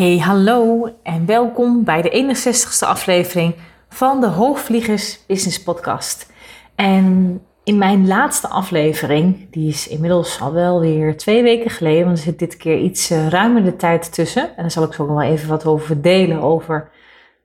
Hey, hallo en welkom bij de 61ste aflevering van de Hoogvliegers Business Podcast. En in mijn laatste aflevering, die is inmiddels al wel weer twee weken geleden, want er zit dit keer iets uh, ruimer de tijd tussen. En daar zal ik zo nog wel even wat over delen, over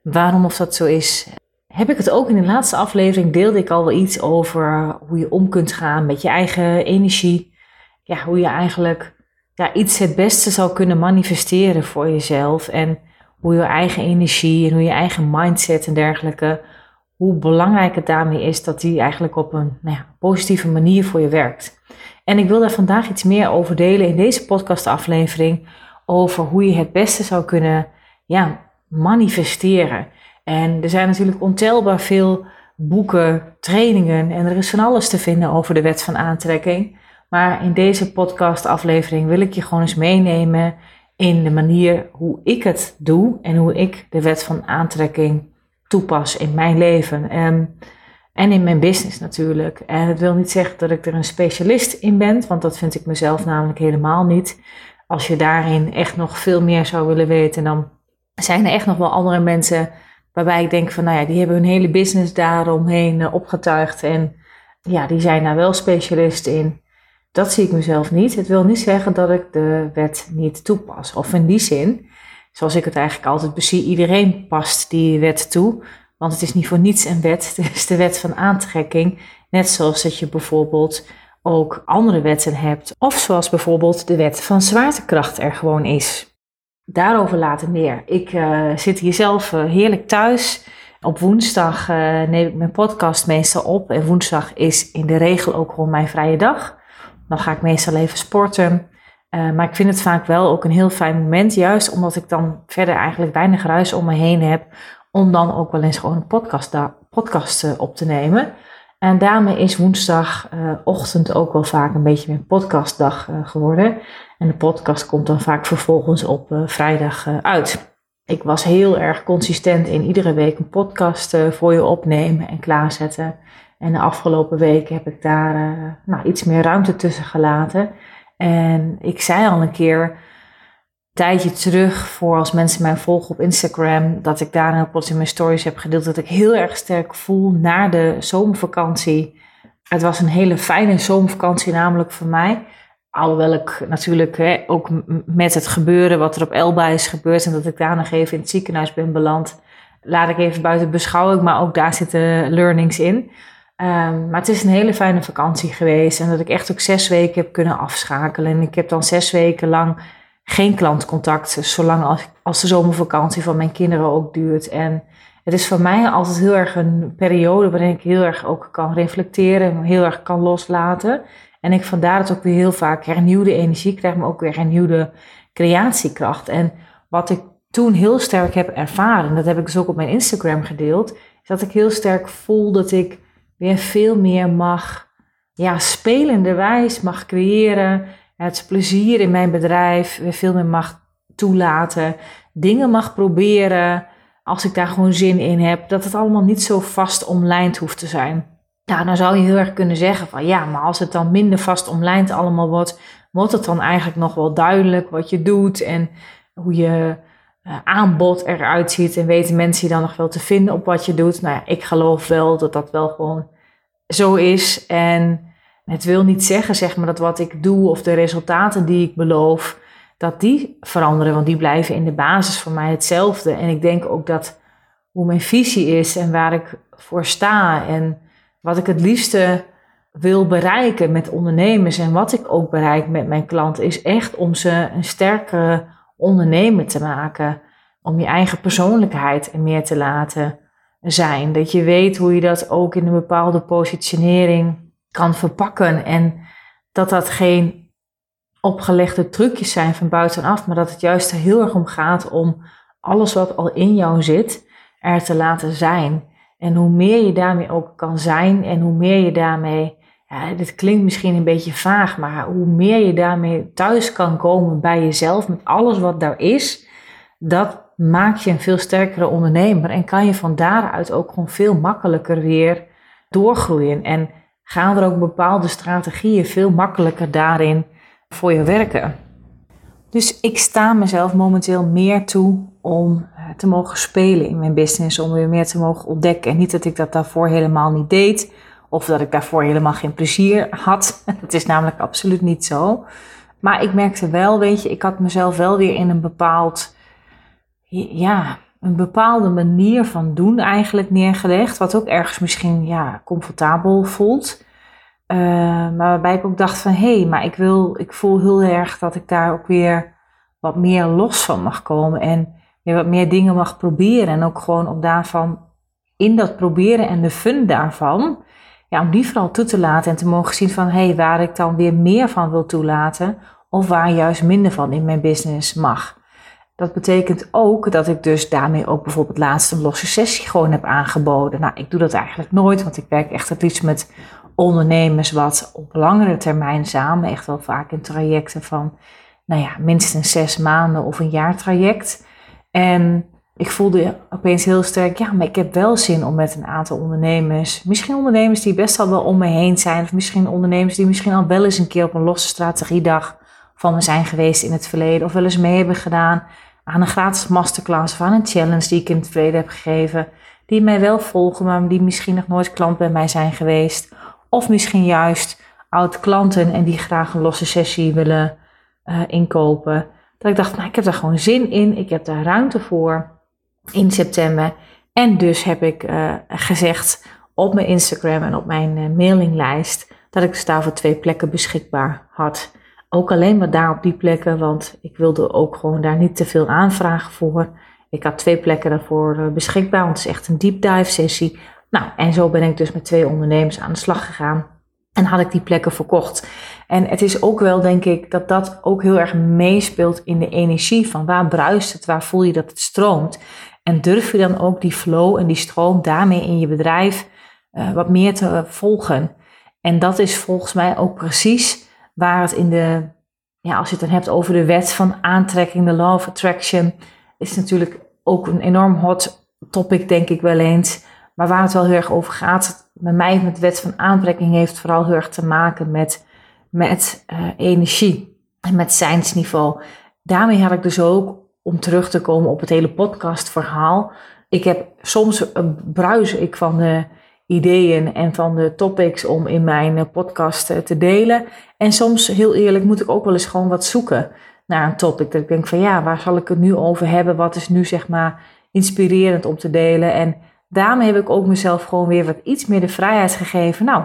waarom of dat zo is. Heb ik het ook in de laatste aflevering, deelde ik al wel iets over hoe je om kunt gaan met je eigen energie. Ja, hoe je eigenlijk ja, iets het beste zou kunnen manifesteren voor jezelf. En hoe je eigen energie en hoe je eigen mindset en dergelijke, hoe belangrijk het daarmee is dat die eigenlijk op een nou ja, positieve manier voor je werkt. En ik wil daar vandaag iets meer over delen in deze podcastaflevering over hoe je het beste zou kunnen ja, manifesteren. En er zijn natuurlijk ontelbaar veel boeken, trainingen en er is van alles te vinden over de wet van aantrekking. Maar in deze podcastaflevering wil ik je gewoon eens meenemen in de manier hoe ik het doe en hoe ik de wet van aantrekking toepas in mijn leven. En, en in mijn business natuurlijk. En het wil niet zeggen dat ik er een specialist in ben, want dat vind ik mezelf namelijk helemaal niet. Als je daarin echt nog veel meer zou willen weten, dan zijn er echt nog wel andere mensen waarbij ik denk van, nou ja, die hebben hun hele business daaromheen eh, opgetuigd en ja, die zijn daar wel specialist in. Dat zie ik mezelf niet. Het wil niet zeggen dat ik de wet niet toepas. Of in die zin, zoals ik het eigenlijk altijd bezie, iedereen past die wet toe. Want het is niet voor niets een wet. Het is de wet van aantrekking. Net zoals dat je bijvoorbeeld ook andere wetten hebt. Of zoals bijvoorbeeld de wet van zwaartekracht er gewoon is. Daarover later meer. Ik uh, zit hier zelf uh, heerlijk thuis. Op woensdag uh, neem ik mijn podcast meestal op. En woensdag is in de regel ook gewoon mijn vrije dag. Dan ga ik meestal even sporten. Maar ik vind het vaak wel ook een heel fijn moment, juist omdat ik dan verder eigenlijk weinig ruis om me heen heb, om dan ook wel eens gewoon een podcast, podcast op te nemen. En daarmee is woensdagochtend uh, ook wel vaak een beetje mijn podcastdag geworden. En de podcast komt dan vaak vervolgens op vrijdag uit. Ik was heel erg consistent in iedere week een podcast voor je opnemen en klaarzetten. En de afgelopen weken heb ik daar nou, iets meer ruimte tussen gelaten. En ik zei al een keer, tijdje terug, voor als mensen mij volgen op Instagram, dat ik daar een in mijn stories heb gedeeld, dat ik heel erg sterk voel na de zomervakantie. Het was een hele fijne zomervakantie, namelijk voor mij. Alhoewel ik natuurlijk hè, ook met het gebeuren wat er op Elba is gebeurd en dat ik daar nog even in het ziekenhuis ben beland, laat ik even buiten beschouwing, maar ook daar zitten learnings in. Um, maar het is een hele fijne vakantie geweest en dat ik echt ook zes weken heb kunnen afschakelen. En ik heb dan zes weken lang geen klantcontact, zolang als, als de zomervakantie van mijn kinderen ook duurt. En het is voor mij altijd heel erg een periode waarin ik heel erg ook kan reflecteren, heel erg kan loslaten. En ik vandaar dat ook weer heel vaak hernieuwde energie krijg, maar ook weer hernieuwde creatiekracht. En wat ik toen heel sterk heb ervaren, dat heb ik dus ook op mijn Instagram gedeeld, is dat ik heel sterk voel dat ik weer veel meer mag, ja, spelenderwijs mag creëren. Het plezier in mijn bedrijf weer veel meer mag toelaten. Dingen mag proberen als ik daar gewoon zin in heb. Dat het allemaal niet zo vast omlijnd hoeft te zijn. Nou, dan zou je heel erg kunnen zeggen van ja, maar als het dan minder vast omlijnd allemaal wordt, wordt het dan eigenlijk nog wel duidelijk wat je doet en hoe je uh, aanbod eruit ziet en weten mensen je dan nog wel te vinden op wat je doet. Nou ja, ik geloof wel dat dat wel gewoon zo is. En het wil niet zeggen, zeg maar, dat wat ik doe of de resultaten die ik beloof, dat die veranderen, want die blijven in de basis voor mij hetzelfde. En ik denk ook dat hoe mijn visie is en waar ik voor sta en wat ik het liefste wil bereiken met ondernemers en wat ik ook bereik met mijn klanten, is echt om ze een sterkere ondernemer te maken. Om je eigen persoonlijkheid er meer te laten zijn. Dat je weet hoe je dat ook in een bepaalde positionering kan verpakken. En dat dat geen opgelegde trucjes zijn van buitenaf, maar dat het juist er heel erg om gaat om alles wat al in jou zit, er te laten zijn. En hoe meer je daarmee ook kan zijn en hoe meer je daarmee, ja, dit klinkt misschien een beetje vaag, maar hoe meer je daarmee thuis kan komen bij jezelf met alles wat daar is, dat maakt je een veel sterkere ondernemer en kan je van daaruit ook gewoon veel makkelijker weer doorgroeien. En gaan er ook bepaalde strategieën veel makkelijker daarin voor je werken. Dus ik sta mezelf momenteel meer toe om eh, te mogen spelen in mijn business, om weer meer te mogen ontdekken. En niet dat ik dat daarvoor helemaal niet deed, of dat ik daarvoor helemaal geen plezier had. Het is namelijk absoluut niet zo. Maar ik merkte wel, weet je, ik had mezelf wel weer in een bepaald, ja, een bepaalde manier van doen eigenlijk neergelegd. Wat ook ergens misschien, ja, comfortabel voelt. Uh, maar waarbij ik ook dacht van, hé, hey, maar ik wil, ik voel heel erg dat ik daar ook weer wat meer los van mag komen. En je wat meer dingen mag proberen. En ook gewoon om daarvan, in dat proberen en de fun daarvan, ja, om die vooral toe te laten en te mogen zien van, hé, hey, waar ik dan weer meer van wil toelaten, of waar juist minder van in mijn business mag. Dat betekent ook dat ik dus daarmee ook bijvoorbeeld laatst een losse sessie gewoon heb aangeboden. Nou, ik doe dat eigenlijk nooit, want ik werk echt het liefst met ondernemers wat op langere termijn samen, echt wel vaak in trajecten van, nou ja, minstens zes maanden of een jaar traject. En ik voelde opeens heel sterk, ja, maar ik heb wel zin om met een aantal ondernemers, misschien ondernemers die best al wel om me heen zijn, of misschien ondernemers die misschien al wel eens een keer op een losse strategiedag van me zijn geweest in het verleden, of wel eens mee hebben gedaan aan een gratis masterclass of aan een challenge die ik in het verleden heb gegeven, die mij wel volgen, maar die misschien nog nooit klant bij mij zijn geweest, of misschien juist oud klanten en die graag een losse sessie willen uh, inkopen. Dat ik dacht, nou, ik heb daar gewoon zin in. Ik heb daar ruimte voor in september. En dus heb ik uh, gezegd op mijn Instagram en op mijn uh, mailinglijst dat ik dus daar voor twee plekken beschikbaar had. Ook alleen maar daar op die plekken, want ik wilde ook gewoon daar niet te veel aanvragen voor. Ik had twee plekken daarvoor uh, beschikbaar, want het is echt een deep dive sessie. Nou, en zo ben ik dus met twee ondernemers aan de slag gegaan. En had ik die plekken verkocht. En het is ook wel, denk ik, dat dat ook heel erg meespeelt in de energie van waar bruist het, waar voel je dat het stroomt. En durf je dan ook die flow en die stroom daarmee in je bedrijf uh, wat meer te volgen. En dat is volgens mij ook precies waar het in de, ja, als je het dan hebt over de wet van aantrekking, de law of attraction, is natuurlijk ook een enorm hot topic, denk ik wel eens. Maar waar het wel heel erg over gaat, bij mij met de wet van aantrekking, heeft vooral heel erg te maken met, met uh, energie en met zijnsniveau. Daarmee had ik dus ook, om terug te komen op het hele podcastverhaal, ik heb soms een bruis ik van de ideeën en van de topics om in mijn eh, podcast eh, te delen. En soms, heel eerlijk, moet ik ook wel eens gewoon wat zoeken naar een topic. Dat ik denk van ja, waar zal ik het nu over hebben? Wat is nu zeg maar inspirerend om te delen? En daarmee heb ik ook mezelf gewoon weer wat iets meer de vrijheid gegeven. Nou,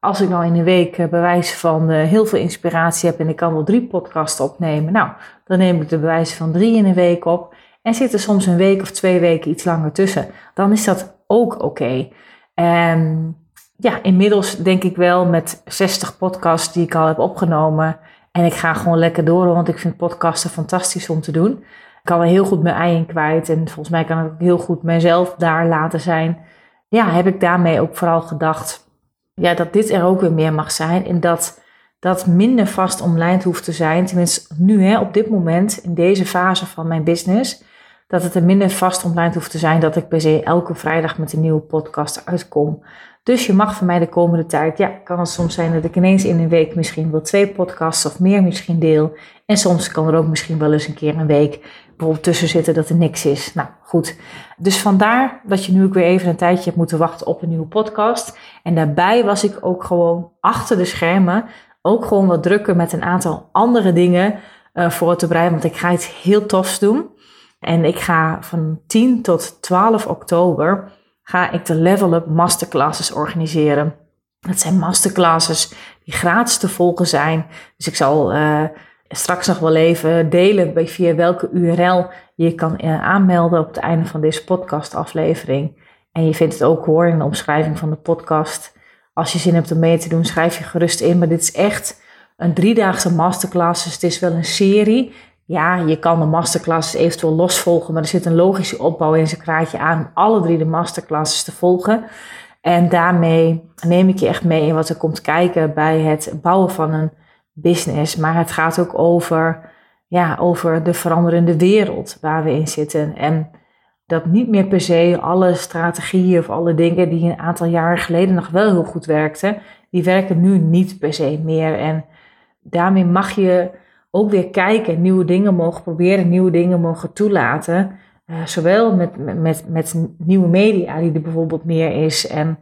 als ik nou in een week uh, bewijs van heel veel inspiratie heb en ik kan wel drie podcasts opnemen, nou, dan neem ik de bewijs van drie in een week op. En zit er soms een week of twee weken iets langer tussen. Dan is dat ook oké. En ja, inmiddels denk ik wel met 60 podcasts die ik al heb opgenomen. En ik ga gewoon lekker door, want ik vind podcasten fantastisch om te doen kan er heel goed mijn ei in kwijt. En volgens mij kan ik heel goed mezelf daar laten zijn. Ja, heb ik daarmee ook vooral gedacht ja, dat dit er ook weer meer mag zijn. En dat dat minder vast omlijnd hoeft te zijn. Tenminste, nu hè, op dit moment, in deze fase van mijn business. Dat het er minder vast omlijnd hoeft te zijn dat ik per se elke vrijdag met een nieuwe podcast uitkom. Dus je mag van mij de komende tijd, ja, kan het soms zijn dat ik ineens in een week misschien wel twee podcasts of meer misschien deel. En soms kan er ook misschien wel eens een keer een week bijvoorbeeld tussen zitten dat er niks is. Nou goed, dus vandaar dat je nu ook weer even een tijdje hebt moeten wachten op een nieuwe podcast. En daarbij was ik ook gewoon achter de schermen ook gewoon wat drukker met een aantal andere dingen uh, voor te bereiden. Want ik ga iets heel tofs doen. En ik ga van 10 tot 12 oktober ga ik de Level Up Masterclasses organiseren. Dat zijn masterclasses die gratis te volgen zijn. Dus ik zal uh, straks nog wel even delen via welke URL je kan uh, aanmelden op het einde van deze podcastaflevering. En je vindt het ook hoor in de omschrijving van de podcast als je zin hebt om mee te doen, schrijf je gerust in. Maar dit is echt een driedaagse masterclass. Dus het is wel een serie. Ja, je kan de masterclasses eventueel los volgen, maar er zit een logische opbouw in. Ze kraait je aan om alle drie de masterclasses te volgen. En daarmee neem ik je echt mee in wat er komt kijken bij het bouwen van een business. Maar het gaat ook over, ja, over de veranderende wereld waar we in zitten. En dat niet meer per se alle strategieën of alle dingen die een aantal jaren geleden nog wel heel goed werkten, die werken nu niet per se meer. En daarmee mag je ook weer kijken, nieuwe dingen mogen proberen, nieuwe dingen mogen toelaten. Uh, zowel met, met, met nieuwe media, die er bijvoorbeeld meer is, en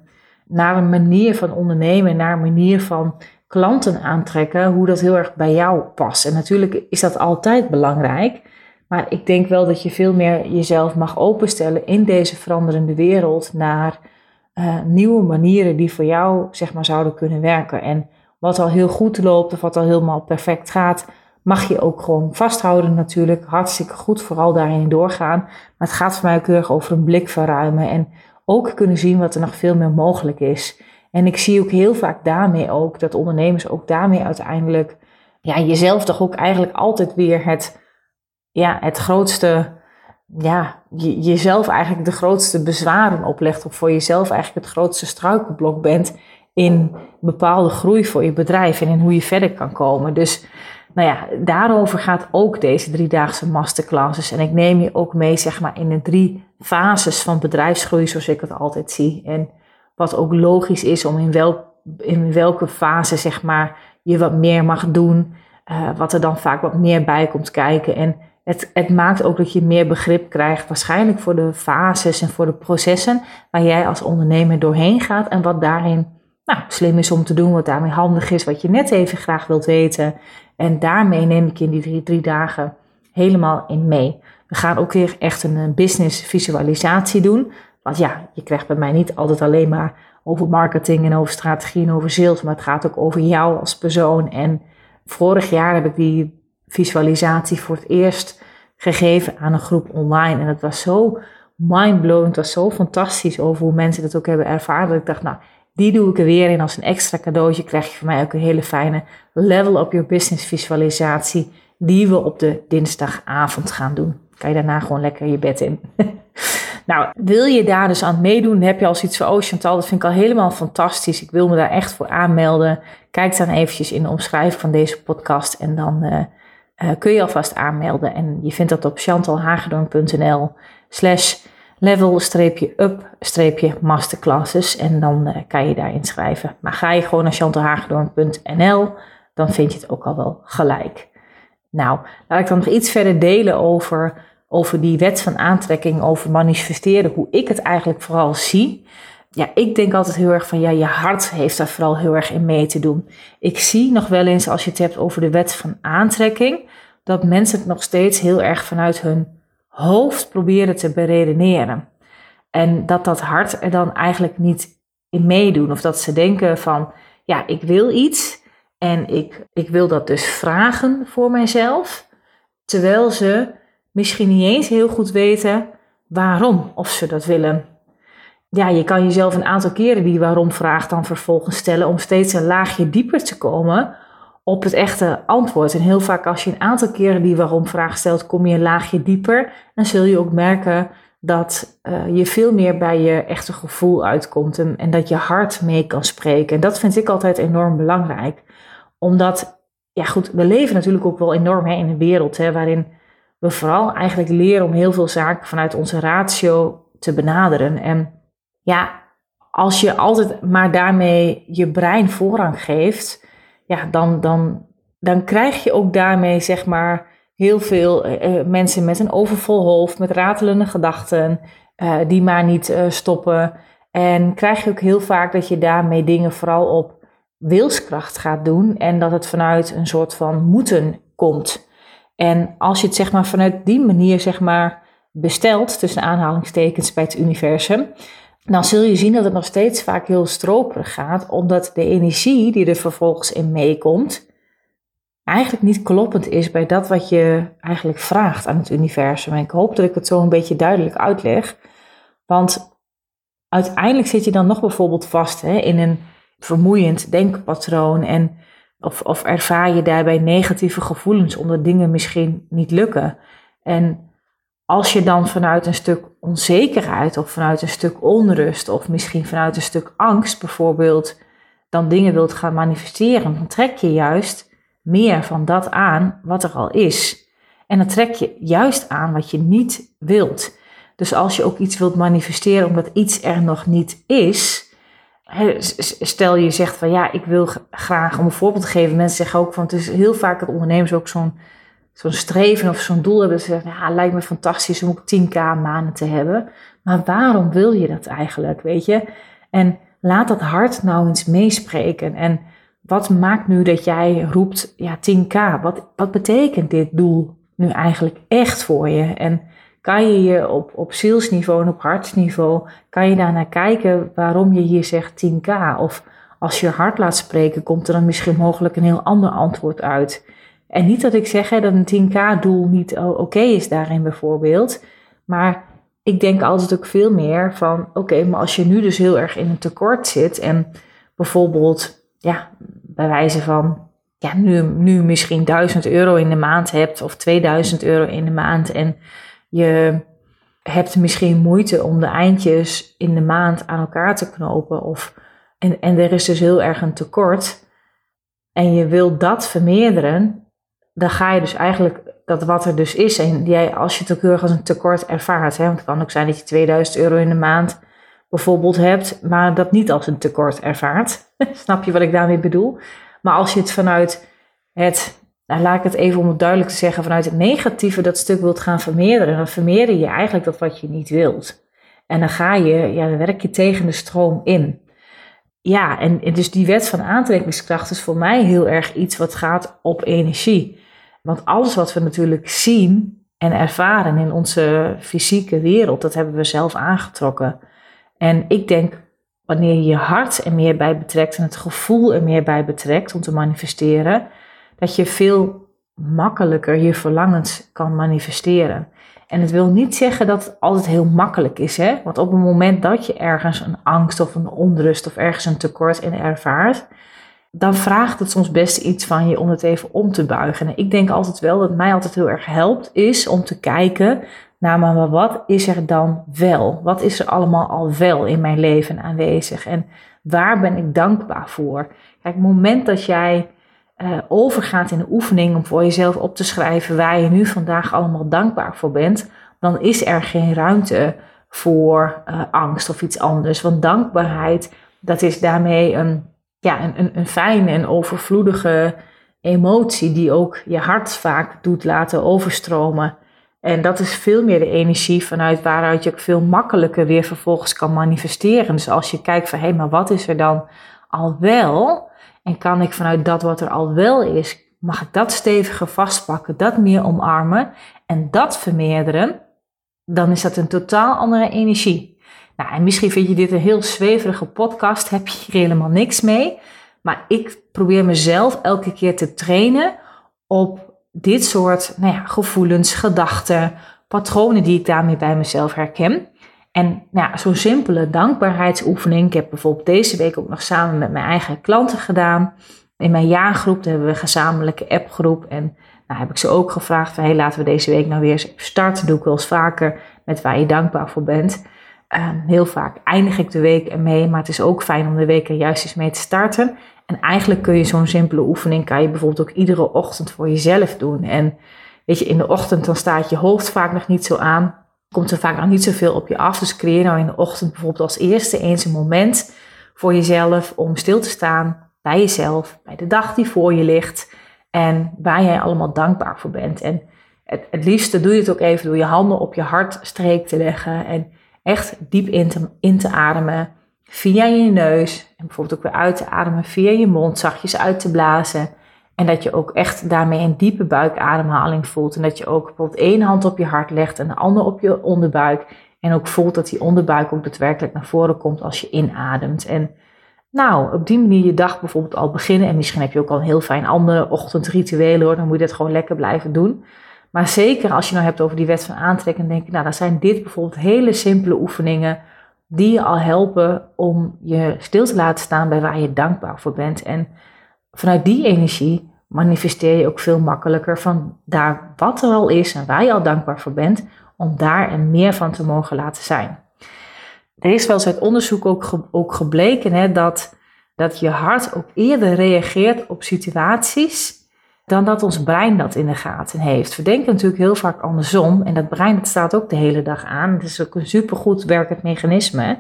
naar een manier van ondernemen, naar een manier van klanten aantrekken, hoe dat heel erg bij jou past. En natuurlijk is dat altijd belangrijk, maar ik denk wel dat je veel meer jezelf mag openstellen in deze veranderende wereld naar uh, nieuwe manieren die voor jou zeg maar zouden kunnen werken. En wat al heel goed loopt of wat al helemaal perfect gaat, mag je ook gewoon vasthouden natuurlijk. Hartstikke goed, vooral daarin doorgaan. Maar het gaat voor mij ook heel erg over een blik verruimen en ook kunnen zien wat er nog veel meer mogelijk is. En ik zie ook heel vaak daarmee ook dat ondernemers ook daarmee uiteindelijk ja, jezelf toch ook eigenlijk altijd weer het, ja, het grootste, ja, jezelf eigenlijk de grootste bezwaren oplegt. Of voor jezelf eigenlijk het grootste struikelblok bent in bepaalde groei voor je bedrijf en in hoe je verder kan komen. Dus nou ja, daarover gaat ook deze driedaagse masterclasses. En ik neem je ook mee, zeg maar, in de drie fases van bedrijfsgroei, zoals ik het altijd zie. En wat ook logisch is om in, welk, in welke fase, zeg maar, je wat meer mag doen. Uh, wat er dan vaak wat meer bij komt kijken. En het, het maakt ook dat je meer begrip krijgt, waarschijnlijk voor de fases en voor de processen waar jij als ondernemer doorheen gaat. En wat daarin nou, slim is om te doen, wat daarmee handig is, wat je net even graag wilt weten. En daarmee neem ik in die drie, drie dagen helemaal in mee. We gaan ook weer echt een business visualisatie doen. Want ja, je krijgt bij mij niet altijd alleen maar over marketing en over strategie en over sales, maar het gaat ook over jou als persoon. En vorig jaar heb ik die visualisatie voor het eerst gegeven aan een groep online. En het was zo mindblowing, het was zo fantastisch over hoe mensen dat ook hebben ervaren. Dat ik dacht, nou, die doe ik er weer in als een extra cadeautje. Krijg je van mij ook een hele fijne level up your business visualisatie. Die we op de dinsdagavond gaan doen. Kan je daarna gewoon lekker je bed in. nou, wil je daar dus aan meedoen? Heb je al zoiets van, oh Chantal, dat vind ik al helemaal fantastisch. Ik wil me daar echt voor aanmelden. Kijk dan eventjes in de omschrijving van deze podcast. En dan uh, uh, kun je alvast aanmelden. En je vindt dat op chantalhagedorn.nl slash level-up-masterclasses en dan uh, kan je daar inschrijven. Maar ga je gewoon naar chantalhagedorn.nl, dan vind je het ook al wel gelijk. Nou, laat ik dan nog iets verder delen over, over die wet van aantrekking, over manifesteren, hoe ik het eigenlijk vooral zie. Ja, ik denk altijd heel erg van, ja, je hart heeft daar vooral heel erg in mee te doen. Ik zie nog wel eens, als je het hebt over de wet van aantrekking, dat mensen het nog steeds heel erg vanuit hun hoofd proberen te beredeneren. En dat dat hart er dan eigenlijk niet in meedoen. Of dat ze denken van, ja, ik wil iets en ik, ik wil dat dus vragen voor mijzelf. Terwijl ze misschien niet eens heel goed weten waarom of ze dat willen. Ja, je kan jezelf een aantal keren die waarom vraag dan vervolgens stellen om steeds een laagje dieper te komen op het echte antwoord. En heel vaak als je een aantal keren die waarom vraag stelt, kom je een laagje dieper. En zul je ook merken dat uh, je veel meer bij je echte gevoel uitkomt en, en, dat je hart mee kan spreken. En dat vind ik altijd enorm belangrijk. Omdat, ja goed, we leven natuurlijk ook wel enorm hè, in een wereld hè, waarin we vooral eigenlijk leren om heel veel zaken vanuit onze ratio te benaderen. En ja, als je altijd maar daarmee je brein voorrang geeft, ja, dan, dan, dan krijg je ook daarmee, zeg maar, heel veel uh, mensen met een overvol hoofd, met ratelende gedachten, uh, die maar niet stoppen. En krijg je ook heel vaak dat je daarmee dingen vooral op wilskracht gaat doen en dat het vanuit een soort van moeten komt. En als je het zeg maar vanuit die manier zeg maar bestelt, tussen aanhalingstekens bij het universum, dan zul je zien dat het nog steeds vaak heel stroperig gaat, omdat de energie die er vervolgens in meekomt, eigenlijk niet kloppend is bij dat wat je eigenlijk vraagt aan het universum. En ik hoop dat ik het zo een beetje duidelijk uitleg. Want uiteindelijk zit je dan nog bijvoorbeeld vast hè, in, een, vermoeiend denkpatroon en of, of ervaar je daarbij negatieve gevoelens omdat dingen misschien niet lukken. En als je dan vanuit een stuk onzekerheid of vanuit een stuk onrust of misschien vanuit een stuk angst bijvoorbeeld dan dingen wilt gaan manifesteren, dan trek je juist meer van dat aan wat er al is. En dan trek je juist aan wat je niet wilt. Dus als je ook iets wilt manifesteren omdat iets er nog niet is, stel je zegt van ja, ik wil graag, om een voorbeeld te geven, mensen zeggen ook van het is heel vaak dat ondernemers ook zo'n zo'n streven of zo'n doel hebben. Ze zeggen, ja, lijkt me fantastisch om ook 10k maanden te hebben. Maar waarom wil je dat eigenlijk, weet je? En laat dat hart nou eens meespreken. En wat maakt nu dat jij roept, ja, 10k, wat, wat betekent dit doel nu eigenlijk echt voor je? En kan je je op, op zielsniveau en op hartsniveau, kan je daarnaar kijken waarom je hier zegt 10k? Of als je hart laat spreken, komt er dan misschien mogelijk een heel ander antwoord uit. En niet dat ik zeg hè, dat een 10k-doel niet oké is daarin bijvoorbeeld, maar ik denk altijd ook veel meer van, oké, maar als je nu dus heel erg in een tekort zit en bijvoorbeeld, ja, bij wijze van, ja, nu, nu misschien 1000 euro in de maand hebt of 2000 euro in de maand en je hebt misschien moeite om de eindjes in de maand aan elkaar te knopen of, en, en er is dus heel erg een tekort en je wil dat vermeerderen, dan ga je dus eigenlijk dat wat er dus is, en jij, als je het ook heel erg als een tekort ervaart, hè, want het kan ook zijn dat je 2000 euro in de maand bijvoorbeeld hebt, maar dat niet als een tekort ervaart. Snap je wat ik daarmee bedoel? Maar als je het vanuit het, nou, laat ik het even om het duidelijk te zeggen, vanuit het negatieve dat stuk wilt gaan vermeerderen, dan vermeerder je eigenlijk dat wat je niet wilt. En dan ga je, ja, dan werk je tegen de stroom in. Ja, en dus die wet van aantrekkingskracht is voor mij heel erg iets wat gaat op energie. Want alles wat we natuurlijk zien en ervaren in onze fysieke wereld, dat hebben we zelf aangetrokken. En ik denk, wanneer je je hart er meer bij betrekt en het gevoel er meer bij betrekt om te manifesteren, dat je veel makkelijker je verlangens kan manifesteren. En het wil niet zeggen dat het altijd heel makkelijk is, hè? Want op het moment dat je ergens een angst of een onrust of ergens een tekort in ervaart, dan vraagt het soms best iets van je om het even om te buigen. En ik denk altijd wel dat mij altijd heel erg helpt, is om te kijken naar maar wat is er dan wel? Wat is er allemaal al wel in mijn leven aanwezig? En waar ben ik dankbaar voor? Kijk, het moment dat jij uh, overgaat in de oefening om voor jezelf op te schrijven waar je nu vandaag allemaal dankbaar voor bent, dan is er geen ruimte voor uh, angst of iets anders. Want dankbaarheid, dat is daarmee een ja, een, een, een fijne en overvloedige emotie die ook je hart vaak doet laten overstromen. En dat is veel meer de energie vanuit waaruit je ook veel makkelijker weer vervolgens kan manifesteren. Dus als je kijkt van hé, hey, maar wat is er dan al wel? En kan ik vanuit dat wat er al wel is, mag ik dat steviger vastpakken, dat meer omarmen en dat vermeerderen? Dan is dat een totaal andere energie. Nou, en misschien vind je dit een heel zweverige podcast, heb je hier helemaal niks mee. Maar ik probeer mezelf elke keer te trainen op dit soort nou ja, gevoelens, gedachten, patronen die ik daarmee bij mezelf herken. En nou ja, zo'n simpele dankbaarheidsoefening. Ik heb bijvoorbeeld deze week ook nog samen met mijn eigen klanten gedaan. In mijn jaargroep hebben we een gezamenlijke appgroep. En nou heb ik ze ook gevraagd van hey, laten we deze week nou weer starten. Doe ik wel eens vaker met waar je dankbaar voor bent. Ehm, heel vaak eindig ik de week ermee, maar het is ook fijn om de week er juist eens mee te starten. En eigenlijk kun je zo'n simpele oefening, kan je bijvoorbeeld ook iedere ochtend voor jezelf doen. En weet je, in de ochtend dan staat je hoofd vaak nog niet zo aan, komt er vaak nog niet zoveel op je af. Dus creëer nou in de ochtend bijvoorbeeld als eerste eens een moment voor jezelf om stil te staan bij jezelf, bij de dag die voor je ligt en waar jij allemaal dankbaar voor bent. En het, het liefste doe je het ook even door je handen op je hartstreek te leggen en echt diep in te, in ademen via je neus. En bijvoorbeeld ook weer uit te ademen via je mond, zachtjes uit te blazen. En dat je ook echt daarmee een diepe buikademhaling voelt. En dat je ook bijvoorbeeld één hand op je hart legt en de andere op je onderbuik. En ook voelt dat die onderbuik ook daadwerkelijk naar voren komt als je inademt. En nou, op die manier je dag bijvoorbeeld al beginnen. En misschien heb je ook al een heel fijn andere ochtendrituelen hoor. Dan moet je dat gewoon lekker blijven doen. Maar zeker als je nou hebt over die wet van aantrekking, denk ik, nou, dan zijn dit bijvoorbeeld hele simpele oefeningen die je al helpen om je stil te laten staan bij waar je dankbaar voor bent. En vanuit die energie manifesteer je ook veel makkelijker van daar wat er al is en waar je al dankbaar voor bent, om daar en meer van te mogen laten zijn. Er is wel eens uit onderzoek ook, ook gebleken hè, dat, dat je hart ook eerder reageert op situaties dan dat ons brein dat in de gaten heeft. We denken natuurlijk heel vaak andersom en dat brein staat ook de hele dag aan. Het is ook een supergoed werkend mechanisme.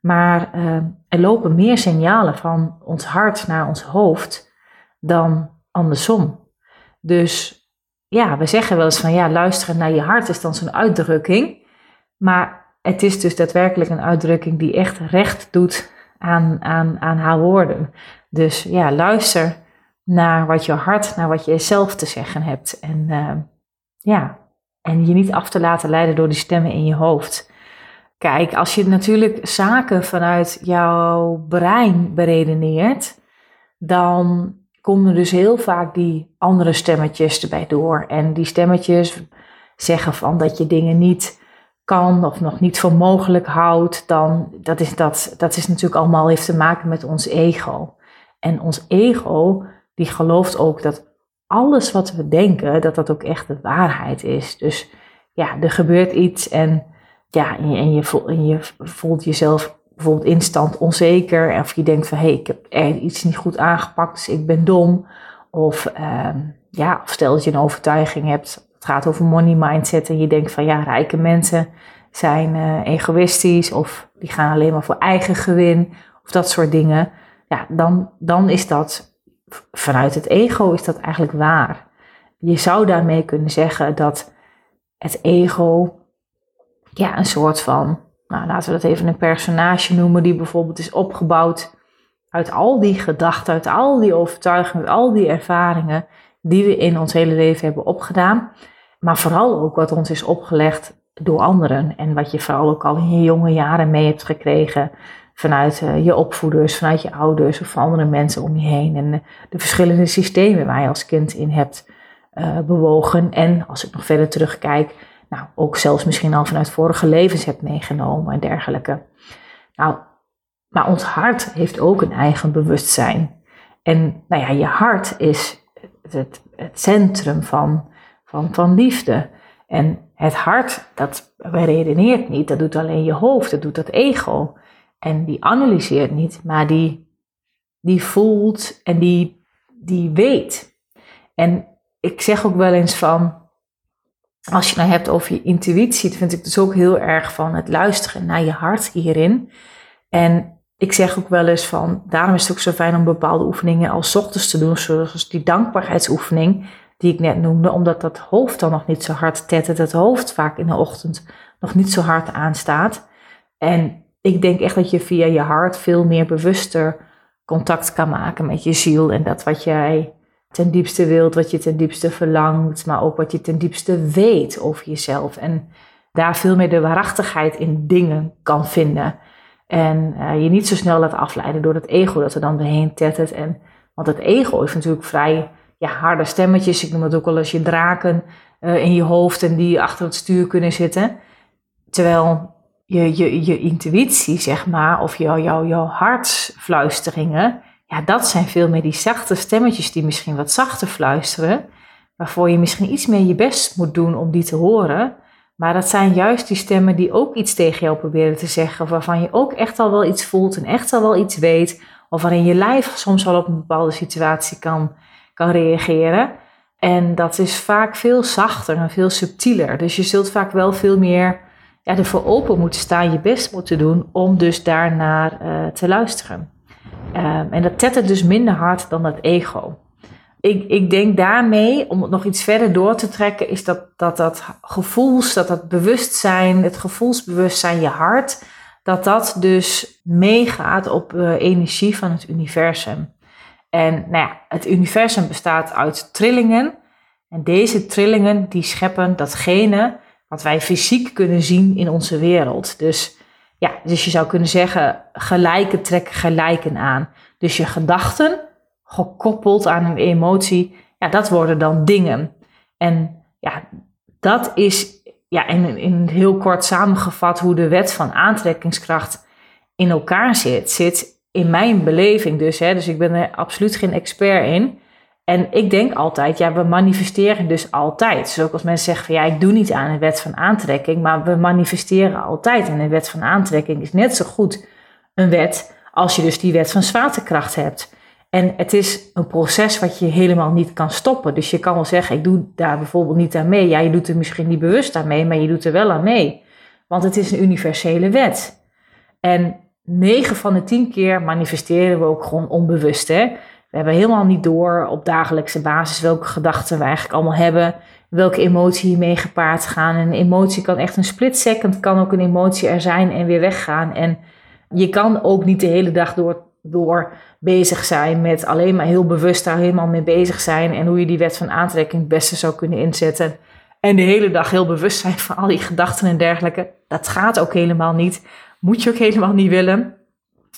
Maar uh, er lopen meer signalen van ons hart naar ons hoofd dan andersom. Dus ja, we zeggen wel eens van ja, luisteren naar je hart is dan zo'n uitdrukking. Maar het is dus daadwerkelijk een uitdrukking die echt recht doet aan, aan, aan haar woorden. Dus ja, luister naar wat je hart, naar wat je zelf te zeggen hebt. En uh, ja, en je niet af te laten leiden door die stemmen in je hoofd. Kijk, als je natuurlijk zaken vanuit jouw brein beredeneert, dan komen dus heel vaak die andere stemmetjes erbij door. En die stemmetjes zeggen van dat je dingen niet kan of nog niet voor mogelijk houdt, dan dat is, dat, dat is natuurlijk allemaal heeft te maken met ons ego. En ons ego die gelooft ook dat alles wat we denken, dat dat ook echt de waarheid is. Dus ja, er gebeurt iets en, ja, en, je, en, je, voelt, jezelf bijvoorbeeld instant onzeker. Of je denkt van, hé, hey, ik heb iets niet goed aangepakt, dus ik ben dom. Of, uh, ja, of stel dat je een overtuiging hebt, het gaat over money mindset. En je denkt van, ja, rijke mensen zijn uh, egoïstisch. Of die gaan alleen maar voor eigen gewin. Of dat soort dingen. Ja, dan, dan is dat vanuit het ego is dat eigenlijk waar. Je zou daarmee kunnen zeggen dat het ego ja, een soort van, nou, laten we dat even een personage noemen, die bijvoorbeeld is opgebouwd uit al die gedachten, uit al die overtuigingen, uit al die ervaringen die we in ons hele leven hebben opgedaan. Maar vooral ook wat ons is opgelegd door anderen en wat je vooral ook al in je jonge jaren mee hebt gekregen vanuit uh, je opvoeders, vanuit je ouders of andere mensen om je heen. En uh, de verschillende systemen waar je als kind in hebt uh, bewogen. En als ik nog verder terugkijk, nou, ook zelfs misschien al vanuit vorige levens hebt meegenomen en dergelijke. Nou, maar ons hart heeft ook een eigen bewustzijn. En nou ja, je hart is het, het centrum van, van, van liefde. En het hart, dat redeneert niet, dat doet alleen je hoofd, dat doet dat ego. En die analyseert niet, maar die, die voelt en die, die weet. En ik zeg ook wel eens van, als je nou hebt over je intuïtie, vind ik dus ook heel erg van het luisteren naar je hart hierin. En ik zeg ook wel eens van, daarom is het ook zo fijn om bepaalde oefeningen als ochtends te doen, zoals die dankbaarheidsoefening die ik net noemde, omdat dat hoofd dan nog niet zo hard tettert, het hoofd vaak in de ochtend nog niet zo hard aanstaat. En ik denk echt dat je via je hart veel meer bewuster contact kan maken met je ziel en dat wat jij ten diepste wilt, wat je ten diepste verlangt, maar ook wat je ten diepste weet over jezelf. En daar veel meer de waarachtigheid in dingen kan vinden. En uh, je niet zo snel laat afleiden door het ego dat er dan doorheen tettert. En, want het ego is natuurlijk vrij harde stemmetjes. Ik noem het ook al als je draken uh, in je hoofd en die achter het stuur kunnen zitten. Terwijl je, je, je intuïtie, zeg maar, of jouw jou, jouw hartsfluisteringen, ja, dat zijn veel meer die zachte stemmetjes die misschien wat zachter fluisteren, waarvoor je misschien iets meer je best moet doen om die te horen. Maar dat zijn juist die stemmen die ook iets tegen jou proberen te zeggen, waarvan je ook echt al wel iets voelt en echt al wel iets weet, of waarin je lijf soms wel op een bepaalde situatie kan, kan reageren. En dat is vaak veel zachter en veel subtieler. Dus je zult vaak wel veel meer ja, ervoor open moeten staan, je best moeten doen om dus daarnaar uh, te luisteren. Um, en dat tettert dus minder hard dan het ego. Ik, ik denk daarmee, om het nog iets verder door te trekken, is dat dat, dat gevoels, dat dat bewustzijn, het gevoelsbewustzijn, je hart, dat dat dus meegaat op uh, energie van het universum. En nou ja, het universum bestaat uit trillingen. En deze trillingen die scheppen datgene wat wij fysiek kunnen zien in onze wereld. Dus ja, dus je zou kunnen zeggen, gelijken trekken gelijken aan. Dus je gedachten, gekoppeld aan een emotie, ja, dat worden dan dingen. En ja, dat is ja, in, in heel kort samengevat hoe de wet van aantrekkingskracht in elkaar zit, zit in mijn beleving dus. Hè, dus ik ben er absoluut geen expert in. En ik denk altijd, ja, we manifesteren dus altijd. Dus ook als mensen zeggen van ja, ik doe niet aan een wet van aantrekking, maar we manifesteren altijd. En een wet van aantrekking is net zo goed een wet als je dus die wet van zwaartekracht hebt. En het is een proces wat je helemaal niet kan stoppen. Dus je kan wel zeggen, ik doe daar bijvoorbeeld niet aan mee. Ja, je doet er misschien niet bewust aan mee, maar je doet er wel aan mee. Want het is een universele wet. En 9 van de 10 keer manifesteren we ook gewoon onbewust. Hè? We hebben helemaal niet door op dagelijkse basis welke gedachten we eigenlijk allemaal hebben. Welke emotie hiermee gepaard gaan. En een emotie kan echt een split second, kan ook een emotie er zijn en weer weggaan. En je kan ook niet de hele dag door, door bezig zijn met alleen maar heel bewust daar helemaal mee bezig zijn. En hoe je die wet van aantrekking het beste zou kunnen inzetten. En de hele dag heel bewust zijn van al die gedachten en dergelijke. Dat gaat ook helemaal niet. Moet je ook helemaal niet willen.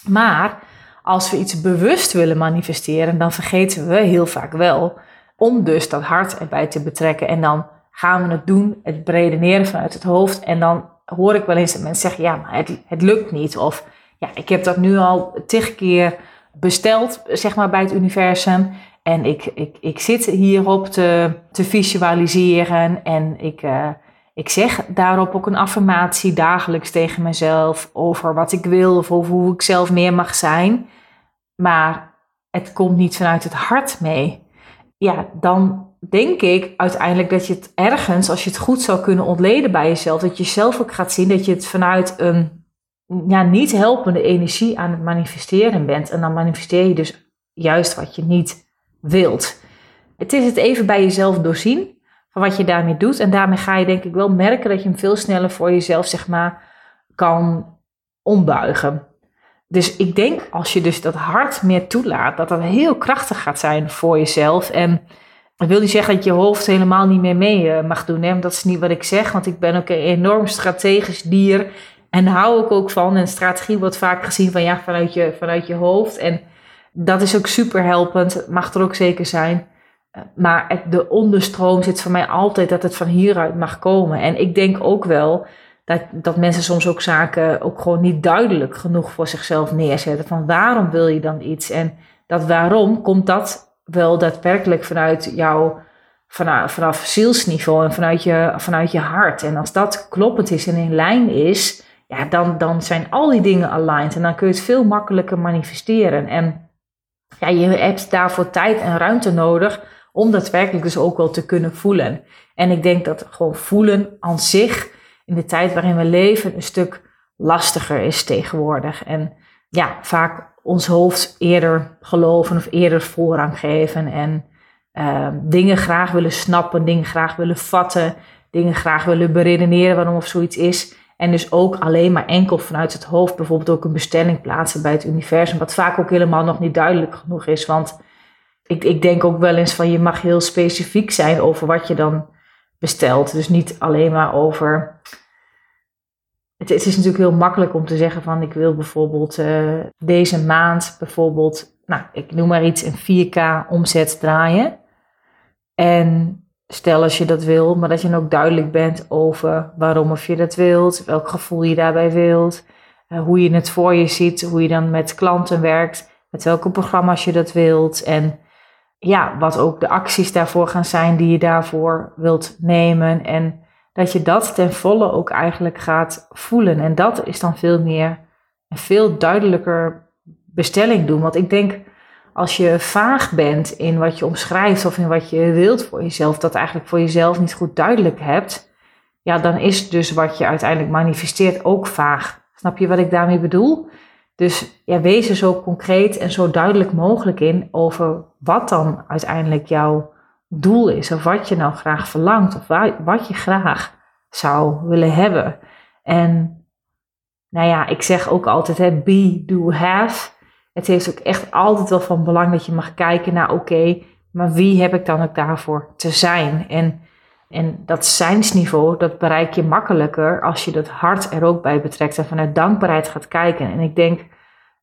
Maar als we iets bewust willen manifesteren, dan vergeten we heel vaak wel om dus dat hart erbij te betrekken. En dan gaan we het doen, het redeneren vanuit het hoofd. En dan hoor ik wel eens dat mensen zeggen, ja, maar het, het lukt niet. Of ja, ik heb dat nu al tig keer besteld, zeg maar, bij het universum. En ik, ik, ik zit hierop te, te visualiseren en ik, uh, ik zeg daarop ook een affirmatie dagelijks tegen mezelf over wat ik wil of over hoe ik zelf meer mag zijn. Maar het komt niet vanuit het hart mee. Ja, dan denk ik uiteindelijk dat je het ergens, als je het goed zou kunnen ontleden bij jezelf, dat je zelf ook gaat zien dat je het vanuit een ja, niet helpende energie aan het manifesteren bent. En dan manifesteer je dus juist wat je niet wilt. Het is het even bij jezelf doorzien wat je daarmee doet. En daarmee ga je denk ik wel merken dat je hem veel sneller voor jezelf, zeg maar, kan ombuigen. Dus ik denk als je dus dat hart meer toelaat, dat dat heel krachtig gaat zijn voor jezelf. En ik wil niet zeggen dat je hoofd helemaal niet meer mee eh, mag doen, hè? Dat is niet wat ik zeg, want ik ben ook een enorm strategisch dier. En hou ik ook van. En strategie wordt vaak gezien van ja, vanuit je, vanuit je hoofd. En dat is ook super helpend, mag er ook zeker zijn. Maar de onderstroom zit voor mij altijd dat het van hieruit mag komen. En ik denk ook wel dat, dat mensen soms ook zaken ook gewoon niet duidelijk genoeg voor zichzelf neerzetten. Van waarom wil je dan iets? En dat waarom komt dat wel daadwerkelijk vanuit jouw vanaf, vanaf zielsniveau en vanuit je, vanuit je hart. En als dat kloppend is en in lijn is, ja, dan, dan zijn al die dingen aligned. En dan kun je het veel makkelijker manifesteren. En ja, je hebt daarvoor tijd en ruimte nodig om daadwerkelijk dus ook wel te kunnen voelen. En ik denk dat gewoon voelen aan zich in de tijd waarin we leven een stuk lastiger is tegenwoordig. En ja, vaak ons hoofd eerder geloven of eerder voorrang geven. En uh, dingen graag willen snappen, dingen graag willen vatten, dingen graag willen beredeneren waarom of zoiets is. En dus ook alleen maar enkel vanuit het hoofd bijvoorbeeld ook een bestelling plaatsen bij het universum. Wat vaak ook helemaal nog niet duidelijk genoeg is. Want ik, ik denk ook wel eens van je mag heel specifiek zijn over wat je dan bestelt. Dus niet alleen maar over. Het, is natuurlijk heel makkelijk om te zeggen van ik wil bijvoorbeeld uh, deze maand bijvoorbeeld, nou ik noem maar iets, een 4K omzet draaien. En stel als je dat wil, maar dat je dan ook duidelijk bent over waarom of je dat wilt, welk gevoel je daarbij wilt, uh, hoe je het voor je ziet, hoe je dan met klanten werkt, met welke programma's je dat wilt en ja, wat ook de acties daarvoor gaan zijn die je daarvoor wilt nemen. En dat je dat ten volle ook eigenlijk gaat voelen. En dat is dan veel meer een veel duidelijker bestelling doen. Want ik denk als je vaag bent in wat je omschrijft of in wat je wilt voor jezelf, dat eigenlijk voor jezelf niet goed duidelijk hebt, ja, dan is dus wat je uiteindelijk manifesteert ook vaag. Snap je wat ik daarmee bedoel? Dus ja, wees er zo concreet en zo duidelijk mogelijk in over wat dan uiteindelijk jouw doel is. Of wat je nou graag verlangt. Of wat je graag zou willen hebben. En nou ja, ik zeg ook altijd hè, be, do, have. Het heeft ook echt altijd wel van belang dat je mag kijken naar oké, maar wie heb ik dan ook daarvoor te zijn? En, en dat zijnsniveau, dat bereik je makkelijker als je dat hart er ook bij betrekt en vanuit dankbaarheid gaat kijken. En ik denk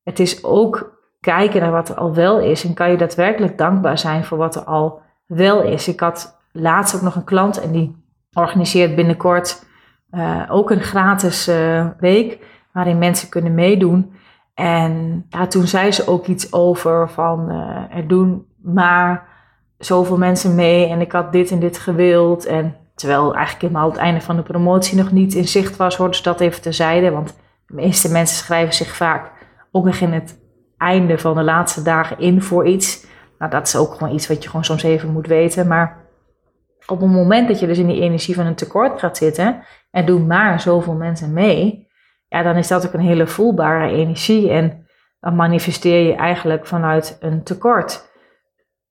het is ook kijken naar wat er al wel is. En kan je daadwerkelijk dankbaar zijn voor wat er al wel is. Ik had laatst ook nog een klant en die organiseert binnenkort uh, ook een gratis uh, week waarin mensen kunnen meedoen. En ja, toen zei ze ook iets over van uh, er doen maar zoveel mensen mee en ik had dit en dit gewild. En terwijl eigenlijk helemaal het einde van de promotie nog niet in zicht was, hoorde ze dat even terzijde. Want de meeste mensen schrijven zich vaak ook nog in het einde van de laatste dagen in voor iets. Nou, dat is ook gewoon iets wat je gewoon soms even moet weten. Maar op het moment dat je dus in die energie van een tekort gaat zitten en doen maar zoveel mensen mee, ja, dan is dat ook een hele voelbare energie. En dan manifesteer je eigenlijk vanuit een tekort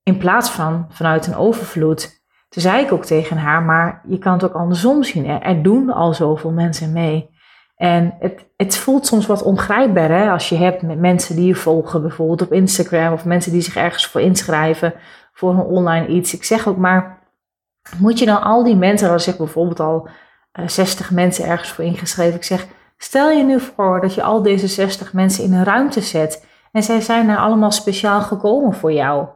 in plaats van vanuit een overvloed. Toen zei ik ook tegen haar, maar je kan het ook andersom zien. Er doen al zoveel mensen mee. En het, het voelt soms wat ongrijpbaar hè? als je hebt met mensen die je volgen, bijvoorbeeld op Instagram, of mensen die zich ergens voor inschrijven voor een online iets. Ik zeg ook maar, moet je dan al die mensen, als ik bijvoorbeeld al 60 eh, mensen ergens voor ingeschreven, ik zeg, stel je nu voor dat je al deze 60 mensen in een ruimte zet en zij zijn er allemaal speciaal gekomen voor jou.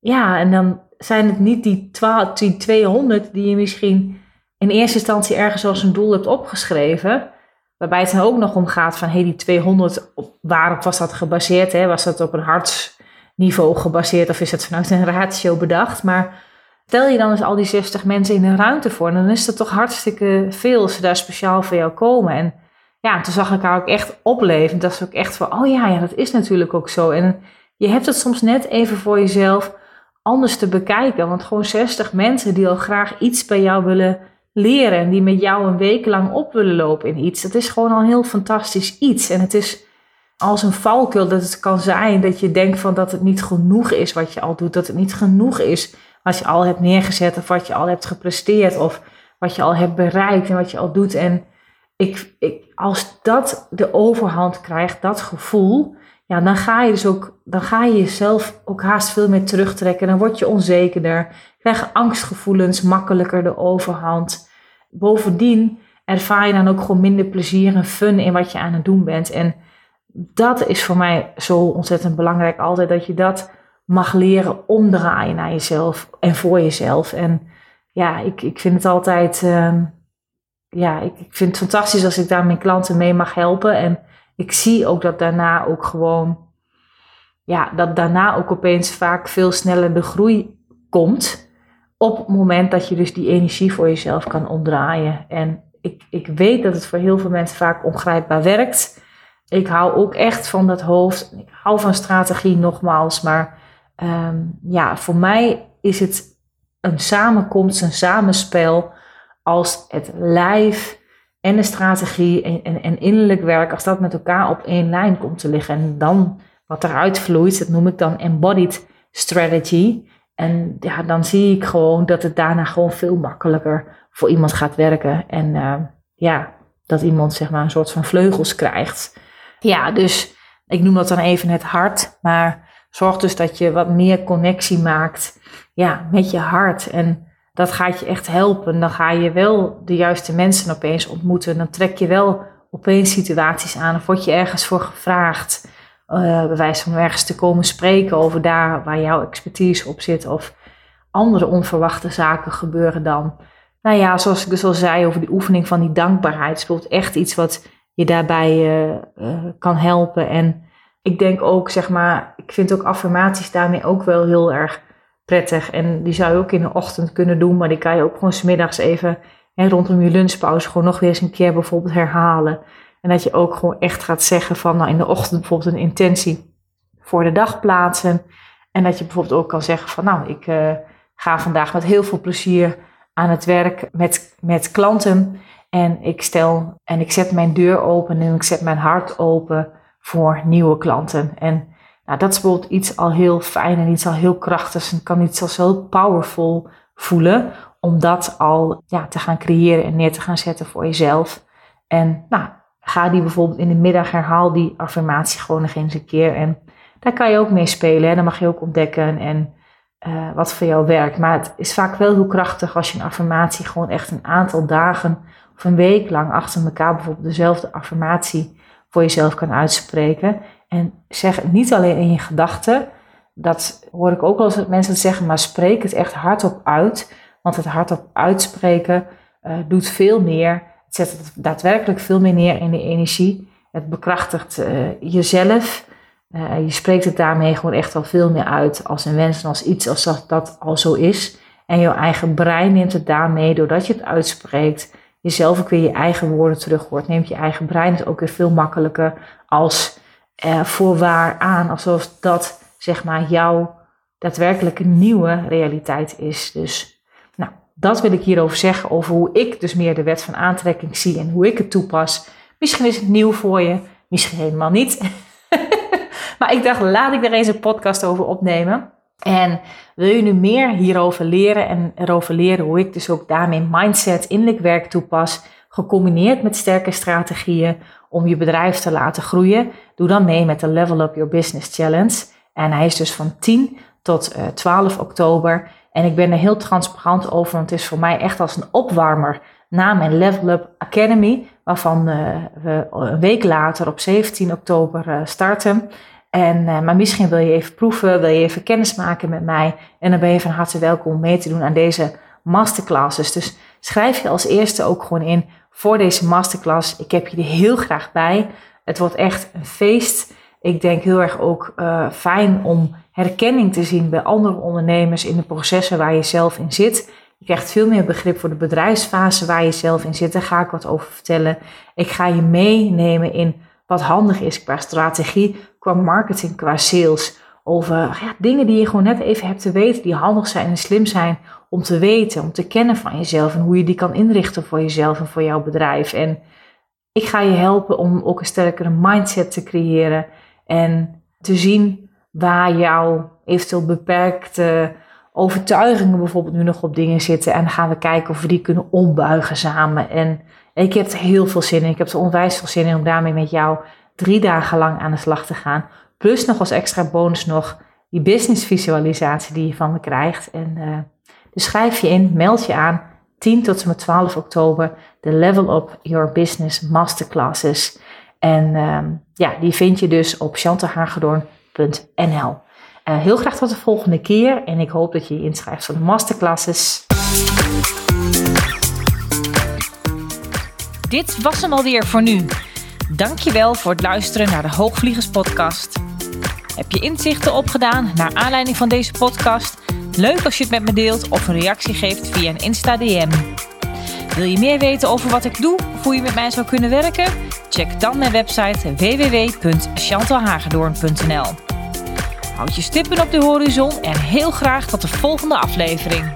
Ja, en dan zijn het niet die, 12, die 200 die je misschien in eerste instantie ergens als een doel hebt opgeschreven. Waarbij het dan ook nog om gaat van, hey, die 200, waarop was dat gebaseerd? Hè? Was dat op een hartsniveau gebaseerd of is het vanuit een ratio bedacht? Maar stel je dan eens al die 60 mensen in een ruimte voor, dan is dat toch hartstikke veel als ze daar speciaal voor jou komen. En ja, toen zag ik haar ook echt opleven. Dat is ook echt van, oh ja, ja, dat is natuurlijk ook zo. En je hebt het soms net even voor jezelf anders te bekijken. Want gewoon 60 mensen die al graag iets bij jou willen leren en die met jou een week lang op willen lopen in iets, dat is gewoon al een heel fantastisch iets. En het is als een valkuil dat het kan zijn dat je denkt van dat het niet genoeg is wat je al doet, dat het niet genoeg is wat je al hebt neergezet of wat je al hebt gepresteerd of wat je al hebt bereikt en wat je al doet. En ik, ik, als dat de overhand krijgt, dat gevoel, ja, dan ga je dus ook, dan ga je jezelf ook haast veel meer terugtrekken. Dan word je onzekerder, krijg angstgevoelens makkelijker de overhand. Bovendien ervaar je dan ook gewoon minder plezier en fun in wat je aan het doen bent. En dat is voor mij zo ontzettend belangrijk altijd, dat je dat mag leren omdraaien naar jezelf en voor jezelf. En ja, ik, ik vind het altijd, uh, ja, ik, ik vind het fantastisch als ik daar mijn klanten mee mag helpen. En ik zie ook dat daarna ook gewoon, ja, dat daarna ook opeens vaak veel sneller de groei komt. Op het moment dat je dus die energie voor jezelf kan omdraaien. En ik, ik weet dat het voor heel veel mensen vaak ongrijpbaar werkt. Ik hou ook echt van dat hoofd. Ik hou van strategie nogmaals. Maar um, ja, voor mij is het een samenkomst, een samenspel. Als het lijf en de strategie en, en, en, innerlijk werk, als dat met elkaar op één lijn komt te liggen. En dan wat eruit vloeit, dat noem ik dan embodied strategy. En ja, dan zie ik gewoon dat het daarna gewoon veel makkelijker voor iemand gaat werken. En uh, ja, dat iemand zeg maar een soort van vleugels krijgt. Ja, dus ik noem dat dan even het hart. Maar zorg dus dat je wat meer connectie maakt ja, met je hart. En dat gaat je echt helpen. Dan ga je wel de juiste mensen opeens ontmoeten. Dan trek je wel opeens situaties aan. Of word je ergens voor gevraagd. Uh, bij wijze van ergens te komen spreken over daar waar jouw expertise op zit. Of andere onverwachte zaken gebeuren dan. Nou ja, zoals ik dus al zei over die oefening van die dankbaarheid. Speelt echt iets wat je daarbij uh, uh, kan helpen. En ik denk ook, zeg maar, ik vind ook affirmaties daarmee ook wel heel erg prettig. En die zou je ook in de ochtend kunnen doen, maar die kan je ook gewoon smiddags even hè, rondom je lunchpauze gewoon nog weer eens een keer bijvoorbeeld herhalen. En dat je ook gewoon echt gaat zeggen van nou in de ochtend bijvoorbeeld een intentie voor de dag plaatsen. En dat je bijvoorbeeld ook kan zeggen van nou ik uh, ga vandaag met heel veel plezier aan het werk met, met klanten. En ik stel en ik zet mijn deur open en ik zet mijn hart open voor nieuwe klanten. En dat is bijvoorbeeld iets al heel fijn en iets al heel krachtigs en kan iets als heel powerful voelen. Om dat al ja, te gaan creëren en neer te gaan zetten voor jezelf. En nou, ga die bijvoorbeeld in de middag herhaal die affirmatie gewoon nog eens een keer. En daar kan je ook mee spelen. Hè? Dan mag je ook ontdekken en uh, wat voor jou werkt. Maar het is vaak wel heel krachtig als je een affirmatie gewoon echt een aantal dagen of een week lang achter elkaar bijvoorbeeld dezelfde affirmatie voor jezelf kan uitspreken. En zeg het niet alleen in je gedachten. Dat hoor ik ook wel eens mensen zeggen, maar spreek het echt hardop uit. Want het hardop uitspreken uh, doet veel meer Het zet daadwerkelijk veel meer neer in de energie. Het bekrachtigt uh, jezelf. Uh, je spreekt het daarmee gewoon echt al veel meer uit als een wens en als iets als dat, dat al zo is. En jouw eigen brein neemt het daarmee, doordat je het uitspreekt, jezelf ook weer je eigen woorden terug hoort. Neemt je eigen brein het ook weer veel makkelijker als uh, voorwaar aan. Alsof dat, zeg maar, jouw daadwerkelijk nieuwe realiteit is. Dus, nou, dat wil ik hierover zeggen. Over hoe ik dus meer de wet van aantrekking zie en hoe ik het toepas. Misschien is het nieuw voor je, misschien helemaal niet. maar ik dacht, laat ik er eens een podcast over opnemen. En wil je nu meer hierover leren en erover leren hoe ik dus ook daarmee mindset, innerlijk werk toepas, gecombineerd met sterke strategieën om je bedrijf te laten groeien? Doe dan mee met de Level Up Your Business Challenge. En hij is dus van 10 tot uh, eh, 12 oktober. En ik ben er heel transparant over, want het is voor mij echt als een opwarmer na mijn Level Up Academy, waarvan uh, we een week later op 17 oktober uh, starten. En, maar misschien wil je even proeven, wil je even kennis maken met mij. En dan ben je van harte welkom om mee te doen aan deze masterclasses. Dus schrijf je als eerste ook gewoon in voor deze masterclass. Ik heb je er heel graag bij. Het wordt echt een feest. Ik denk heel erg ook uh, fijn om herkenning te zien bij andere ondernemers in de processen waar je zelf in zit. Je krijgt veel meer begrip voor de bedrijfsfase waar je zelf in zit. Daar ga ik wat over vertellen. Ik ga je meenemen in wat handig is qua strategie, qua marketing, qua sales. Over ja, dingen die je gewoon net even hebt te weten, die handig zijn en slim zijn om te weten, om te kennen van jezelf en hoe je die kan inrichten voor jezelf en voor jouw bedrijf. En ik ga je helpen om ook een sterkere mindset te creëren en te zien waar jouw eventueel beperkte overtuigingen bijvoorbeeld nu nog op dingen zitten. En dan gaan we kijken of we die kunnen ombuigen samen. En ik heb er heel veel zin in. Ik heb er onwijs veel zin in om daarmee met jou drie dagen lang aan de slag te gaan. Plus nog als extra bonus nog die business visualisatie die je van me krijgt. En uh, dus schrijf je in, meld je aan. 10 tot en met 12 oktober de Level Up Your Business Masterclasses. En uh, ja, die vind je dus op chantalhagedorn.nl. Uh, heel graag tot de volgende keer en ik hoop dat je je inschrijft voor de masterclasses. Dit was hem alweer voor nu. Dankjewel voor het luisteren naar de Hoogvliegers podcast. Heb je inzichten opgedaan naar aanleiding van deze podcast? Leuk als je het met me deelt of een reactie geeft via een Insta DM. Wil je meer weten over wat ik doe of hoe je met mij zou kunnen werken? Check dan mijn website www.chantalhagedoorn.nl Houd je stippen op de horizon en heel graag tot de volgende aflevering.